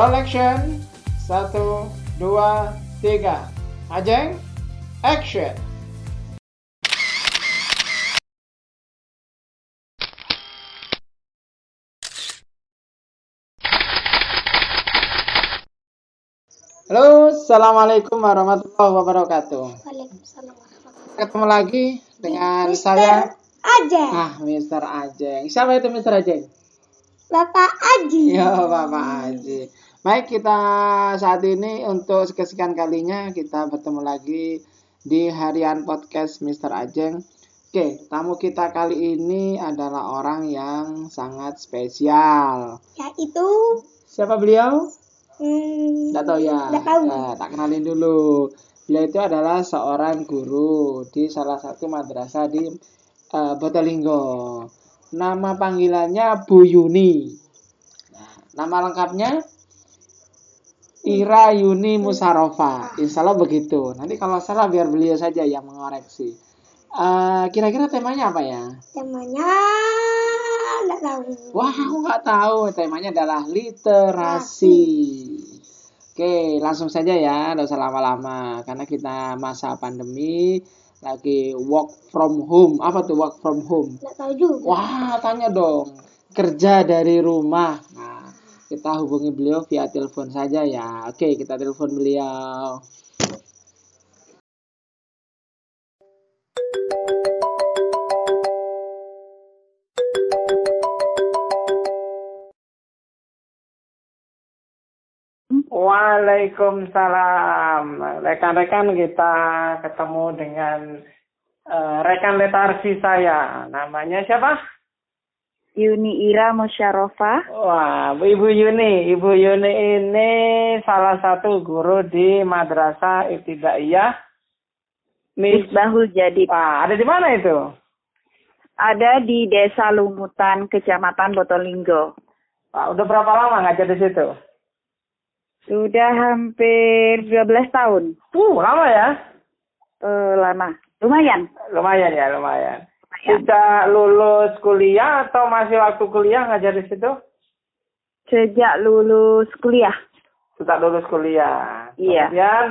Roll action. Satu, dua, tiga. Ajeng, action. Halo, assalamualaikum warahmatullahi wabarakatuh. Waalaikumsalam Ketemu lagi dengan Mister saya. Ajeng. Ah, Mister Ajeng. Siapa itu Mister Ajeng? Bapak Aji. Ya, Bapak Aji. Baik, kita saat ini untuk kesekian kalinya kita bertemu lagi di harian podcast Mister Ajeng. Oke, tamu kita kali ini adalah orang yang sangat spesial. Yaitu Siapa beliau? hmm, Tidak tahu ya. Nggak tahu. Eh, tak kenalin dulu. Beliau itu adalah seorang guru di salah satu madrasah di eh, Botalinggo. Nama panggilannya Bu Yuni. Nah, nama lengkapnya Ira Yuni Musarofa. Insya Allah begitu. Nanti kalau salah biar beliau saja yang mengoreksi. Eh, Kira-kira temanya apa ya? temanya nggak tahu. Wah, aku nggak tahu. Temanya adalah literasi. Oke, langsung saja ya, nggak usah lama-lama. Karena kita masa pandemi, lagi work from home. Apa tuh work from home? Nggak tahu juga. Wah, tanya dong. Kerja dari rumah. Nah, kita hubungi beliau via telepon saja ya. Oke, kita telepon beliau. Waalaikumsalam. Rekan-rekan kita ketemu dengan eh, rekan letarsi saya. Namanya siapa? Yuni Ira Musyarofa. Wah, Ibu Yuni. Ibu Yuni ini salah satu guru di Madrasah Ibtidaiyah. Mis Misbahul Jadi. Wah, ada di mana itu? Ada di Desa Lumutan, Kecamatan Botolinggo. Wah, udah berapa lama ngajar di situ? Sudah hampir 12 tahun. Uh, lama ya? Eh, lama. Lumayan. Lumayan ya, lumayan. Lumayan. Sejak lulus kuliah atau masih waktu kuliah ngajar di situ? Sejak lulus kuliah. Sejak lulus kuliah. Iya. Kemudian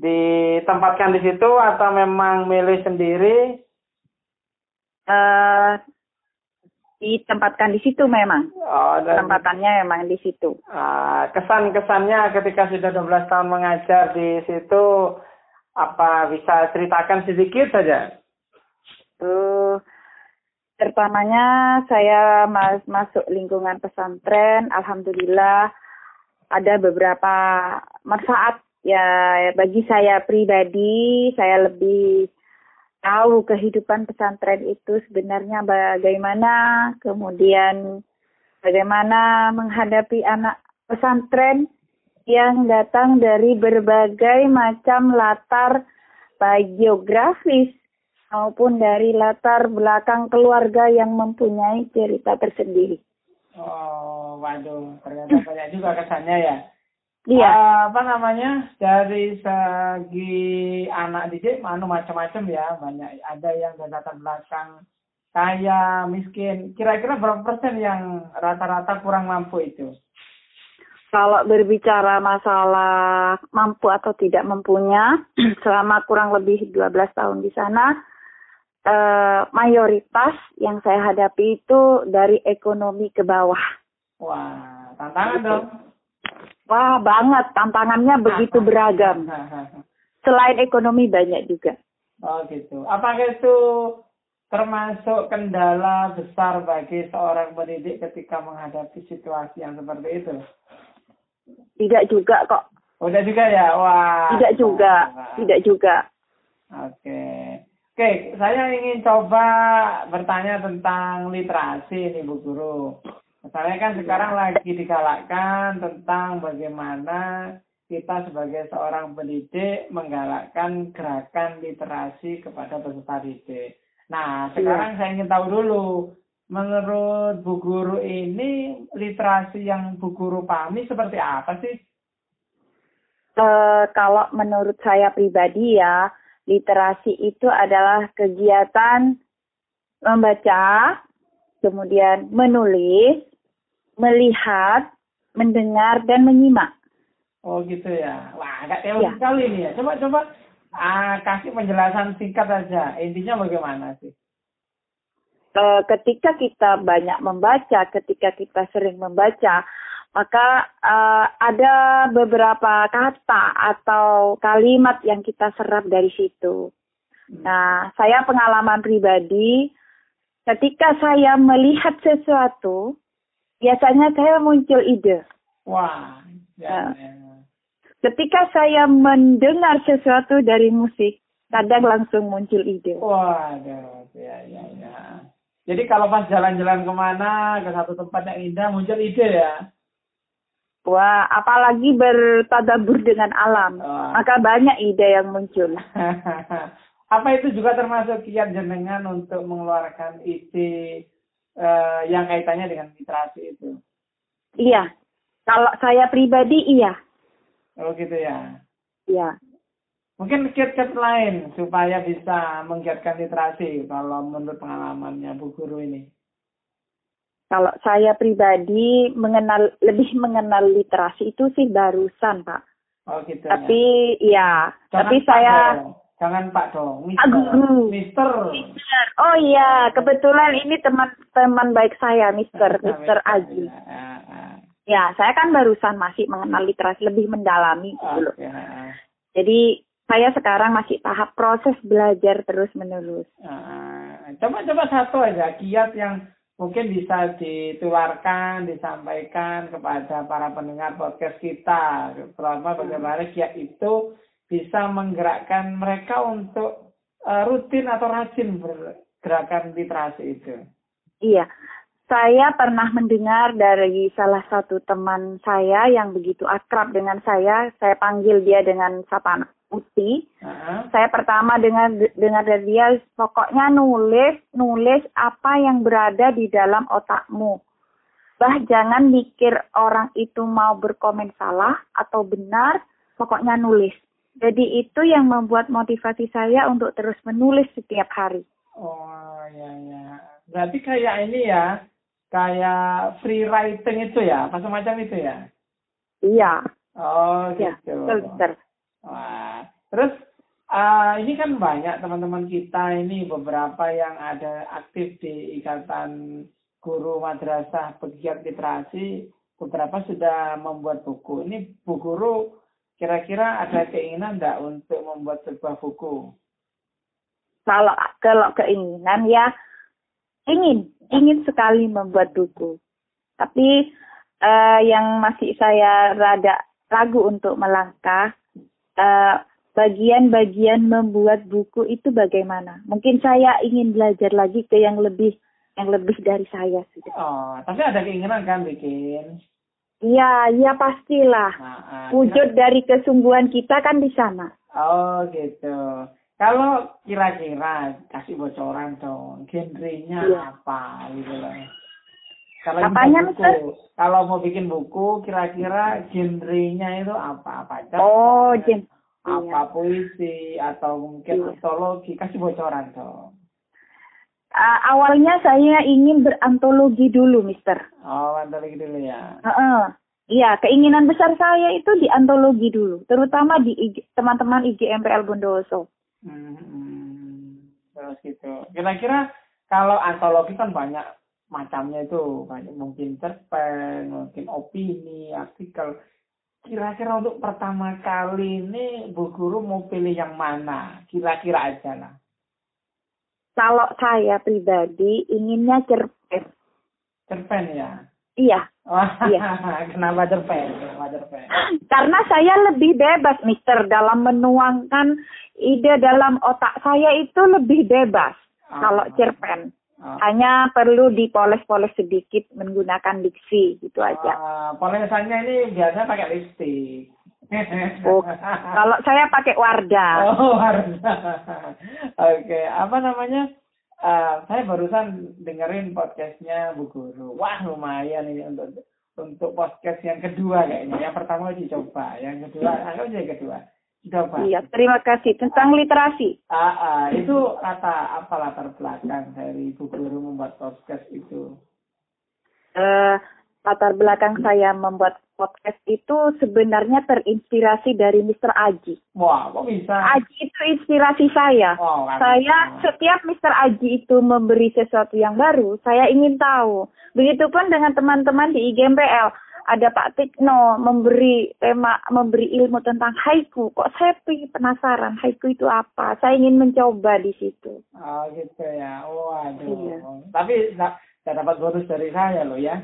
ditempatkan di situ atau memang milih sendiri? Eh, ditempatkan di situ memang. Oh, dan Tempatannya memang di situ. ah, kesan-kesannya ketika sudah 12 tahun mengajar di situ apa bisa ceritakan sedikit saja? Eh, pertamanya saya mas masuk lingkungan pesantren. Alhamdulillah ada beberapa manfaat ya bagi saya pribadi. Saya lebih tahu kehidupan pesantren itu sebenarnya bagaimana, kemudian bagaimana menghadapi anak pesantren yang datang dari berbagai macam latar baik geografis maupun dari latar belakang keluarga yang mempunyai cerita tersendiri. Oh, waduh, ternyata banyak juga kesannya ya. Iya, Ah, apa namanya dari segi anak didik anu macam-macam ya banyak ada yang dari latar belakang kaya miskin kira-kira berapa persen yang rata-rata kurang mampu itu kalau berbicara masalah mampu atau tidak mampunya, selama kurang lebih 12 tahun di sana, eh, mayoritas yang saya hadapi itu dari ekonomi ke bawah. wah tantangan dong Wah, banget. Tantangannya begitu beragam. Selain ekonomi banyak juga. oh gitu apakah itu termasuk kendala besar bagi seorang pendidik ketika menghadapi situasi yang seperti itu Tidak juga kok. udah juga ya wah Tidak juga. Tidak juga. Oke. Oke, saya ingin coba bertanya tentang literasi nih Bu Guru. Misalnya kan sekarang lagi digalakkan tentang bagaimana kita sebagai seorang pendidik menggalakkan gerakan literasi kepada peserta didik. Nah, sekarang saya ingin tahu dulu, menurut Bu Guru ini literasi yang Bu Guru pahami seperti apa sih? Eh, kalau menurut saya pribadi ya, literasi itu adalah kegiatan membaca, kemudian menulis, melihat, mendengar dan menyimak. Oh gitu ya. Wah, agak teori Ya. sekali nih ya. Coba coba ah, kasih penjelasan singkat aja. Intinya bagaimana sih? Eh, ketika kita banyak membaca, ketika kita sering membaca, maka eh, ada beberapa kata atau kalimat yang kita serap dari situ. Nah, saya pengalaman pribadi, ketika saya melihat sesuatu, biasanya saya muncul ide. Wah, ya, Ya. ya. Ketika saya mendengar sesuatu dari musik, kadang langsung muncul ide. Waduh, ya, ya, ya. Jadi kalau pas jalan-jalan ke mana ke satu tempat yang indah muncul ide ya. Wah, apalagi bertadabur dengan alam, Wah. maka banyak ide yang muncul. Apa itu juga termasuk kiat jenengan untuk mengeluarkan ide eh, yang kaitannya dengan literasi itu? Iya, kalau saya pribadi iya, Oh gitu ya. iya. Mungkin kiat-kiat lain supaya bisa menggiatkan literasi kalau menurut pengalamannya Bu Guru ini. Kalau saya pribadi mengenal lebih mengenal literasi itu sih barusan, Pak. Oh gitu Tapi ya. iya, tapi Pak saya dong. Jangan Pak dong. Ah, Mister. Guru. Mister. Oh iya, kebetulan ini teman-teman baik saya, Mister, Mister Aji. Ya, ya, ya. Ya, saya kan barusan masih mengenal literasi lebih mendalami gitu loh. Oke, ya. Jadi saya sekarang masih tahap proses belajar terus menerus. Ah, Coba-coba satu aja kiat yang mungkin bisa ditularkan, disampaikan kepada para pendengar podcast kita. Terutama bagaimana kiat itu bisa menggerakkan mereka untuk eh, rutin atau rajin bergerakan literasi itu. Iya, saya pernah mendengar dari salah satu teman saya yang begitu akrab dengan saya. Saya panggil dia dengan sapaan Uti. Ah, Saya pertama dengar dengar dari dia, pokoknya nulis nulis apa yang berada di dalam otakmu. Bah, jangan mikir orang itu mau berkomen salah atau benar, pokoknya nulis. Jadi itu yang membuat motivasi saya untuk terus menulis setiap hari. Oh ya ya. Berarti kayak ini ya, kayak free writing itu ya, apa semacam itu ya? Iya, Oh ya, gitu. betul, betul. Terus ah, ini kan banyak teman-teman kita ini beberapa yang ada aktif di ikatan guru madrasah pegiat literasi, beberapa sudah membuat buku. Ini Bu Guru kira-kira ada keinginan enggak untuk membuat sebuah buku? Kalau kalau keinginan ya ingin ingin sekali membuat buku. Tapi eh, yang masih saya rada ragu untuk melangkah eh, bagian-bagian membuat buku itu bagaimana? Mungkin saya ingin belajar lagi ke yang lebih yang lebih dari saya sudah. Oh, tapi ada keinginan kan bikin? Iya, iya pastilah. Nah, ah, Wujud dari kesungguhan kita kan di sana. Oh gitu. Kalau kira-kira kasih bocoran dong, genrenya Iya. apa gitu loh. Kalau Apanya, mau buku, kalau mau bikin buku, kira-kira genrenya itu apa? Apa aja? Oh, Jen. Apa puisi atau mungkin Iya. antologi? Kasih bocoran dong. Ah, awalnya saya ingin berantologi dulu, Mister. Oh, antologi dulu ya. Heeh. Iya, keinginan besar saya itu di antologi dulu, terutama di IG teman-teman IGMPL Bondowoso. Hmm, terus gitu. Kira-kira kalau antologi kan banyak macamnya itu, banyak mungkin cerpen, mungkin opini, artikel. Kira-kira untuk pertama kali ini Bu Guru mau pilih yang mana? Kira-kira aja lah. Kalau saya pribadi inginnya cerpen. Cerpen ya. Iya, Wah, Iya. kenapa cerpen? Kenapa cerpen? karena saya lebih bebas, Mister, dalam menuangkan ide dalam otak saya itu lebih bebas. Kalau cerpen, Ah. hanya perlu dipoles-poles sedikit menggunakan diksi, gitu aja. Ah, polesannya ini biasanya pakai lipstick. Oh, Kalau saya pakai Wardah. Oh, Warna. Oke, apa namanya? Eh, saya barusan dengerin podcastnya Bu Guru. Wah, lumayan ini untuk untuk podcast yang kedua kayaknya. Yang pertama dicoba, yang kedua, anggap aja yang kedua. Coba. Iya, terima kasih. Tentang literasi. Ah, ah, itu kata apa latar belakang dari Bu Guru membuat podcast itu? Eh, latar belakang saya membuat podcast itu sebenarnya terinspirasi dari Mr. Aji. Wah, kok bisa? Aji itu inspirasi saya. Wow, kan. Saya setiap Mr. Aji itu memberi sesuatu yang baru, saya ingin tahu. Begitupun dengan teman-teman di IGMPL. Ada Pak Tikno memberi tema, memberi ilmu tentang haiku. Kok saya penasaran haiku itu apa? Saya ingin mencoba di situ. Oh gitu ya. Waduh. Iya. Tapi nggak dapat bonus dari saya loh ya.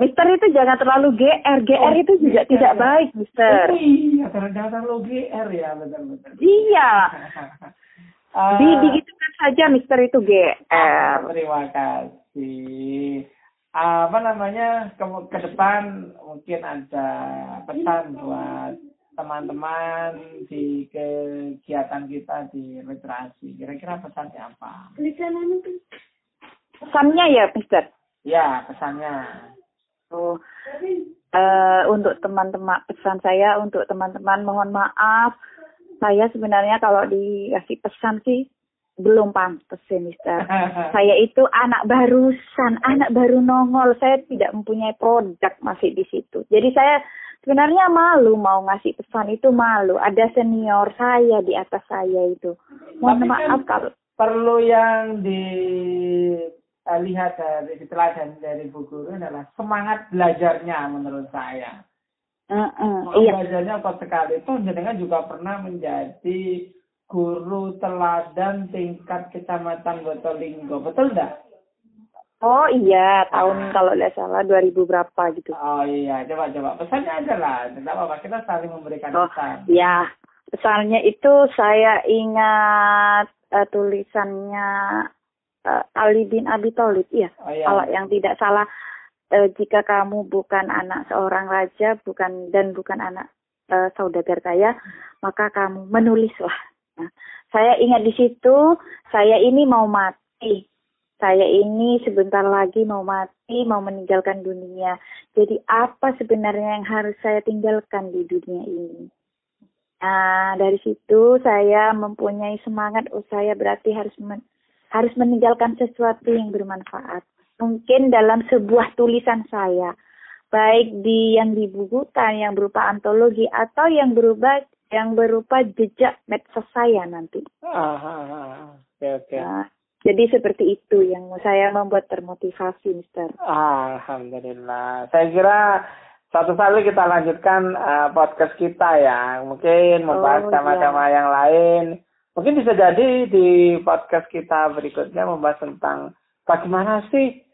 Mister itu jangan terlalu GR. GR itu juga GR. tidak baik, Mister. Oh, iya, ternyata lo GR ya, betul-betul. Iya. Di digitukan saja Mister itu GR. Terima kasih. Apa namanya ke, ke depan mungkin ada pesan buat teman-teman di kegiatan kita di literasi. Kira-kira pesannya apa? Pesannya ya, Mister. Ya, pesannya. Oh, eh, untuk teman-teman pesan saya untuk teman-teman mohon maaf saya sebenarnya kalau dikasih pesan sih belum pantas sih Mister. saya itu anak barusan, anak baru nongol. Saya tidak mempunyai produk masih di situ. Jadi saya sebenarnya malu mau ngasih pesan itu malu. Ada senior saya di atas saya itu. Mohon Tapi kan- maaf kalau perlu yang dilihat dari teladan dari Bu Guru adalah semangat belajarnya menurut saya. Mm-mm, Semangat iya. belajarnya kuat sekali. Itu jenengan juga pernah menjadi guru teladan tingkat kecamatan Botolinggo. Betul enggak? Oh iya, tahun kalau tidak salah 2000 berapa gitu. Oh iya, coba coba. Pesannya aja lah. Tidak apa-apa, kita saling memberikan Oh, pesan. ya. Pesannya itu saya ingat eh, tulisannya eh, Ali bin Abi Thalib, iya. Oh iya. Kalau yang tidak salah, eh, jika kamu bukan anak seorang raja, bukan dan bukan anak eh, saudagar kaya, maka kamu menulislah. Nah, saya ingat di situ, saya ini mau mati. Saya ini sebentar lagi mau mati, mau meninggalkan dunia. Jadi apa sebenarnya yang harus saya tinggalkan di dunia ini? Nah, dari situ saya mempunyai semangat, oh saya berarti harus men- harus meninggalkan sesuatu yang bermanfaat. Mungkin dalam sebuah tulisan saya, baik di yang dibukukan yang berupa antologi atau yang berupa yang berupa jejak medsos saya nanti. Ah, ah, ah. Oke, oke. Nah, jadi seperti itu yang saya membuat termotivasi, Mister. Alhamdulillah. Saya kira suatu kali kita lanjutkan eh, podcast kita ya. Mungkin membahas Oh, tema-tema yang lain. Mungkin bisa jadi di podcast kita berikutnya membahas tentang bagaimana sih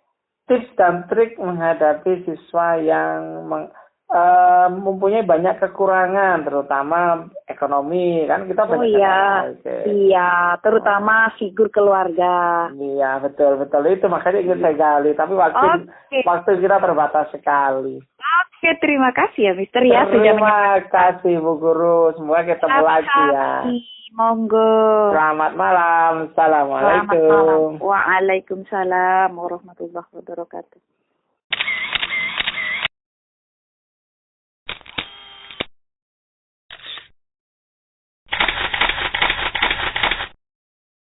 tips dan trik menghadapi siswa yang meng- eh, mempunyai banyak kekurangan, terutama ekonomi kan kita Oh banyak iya, Oke. iya, terutama figur keluarga. Iya betul betul itu makanya ingin saya gali tapi waktu Oke. waktu kita terbatas sekali. Oke, terima kasih ya, Mister ya sudah Terima kasih Bu Guru semoga ketemu lagi ya. Monggo. Selamat malam, Selamat malam. assalamualaikum. Waalaikumsalam warahmatullahi wabarakatuh.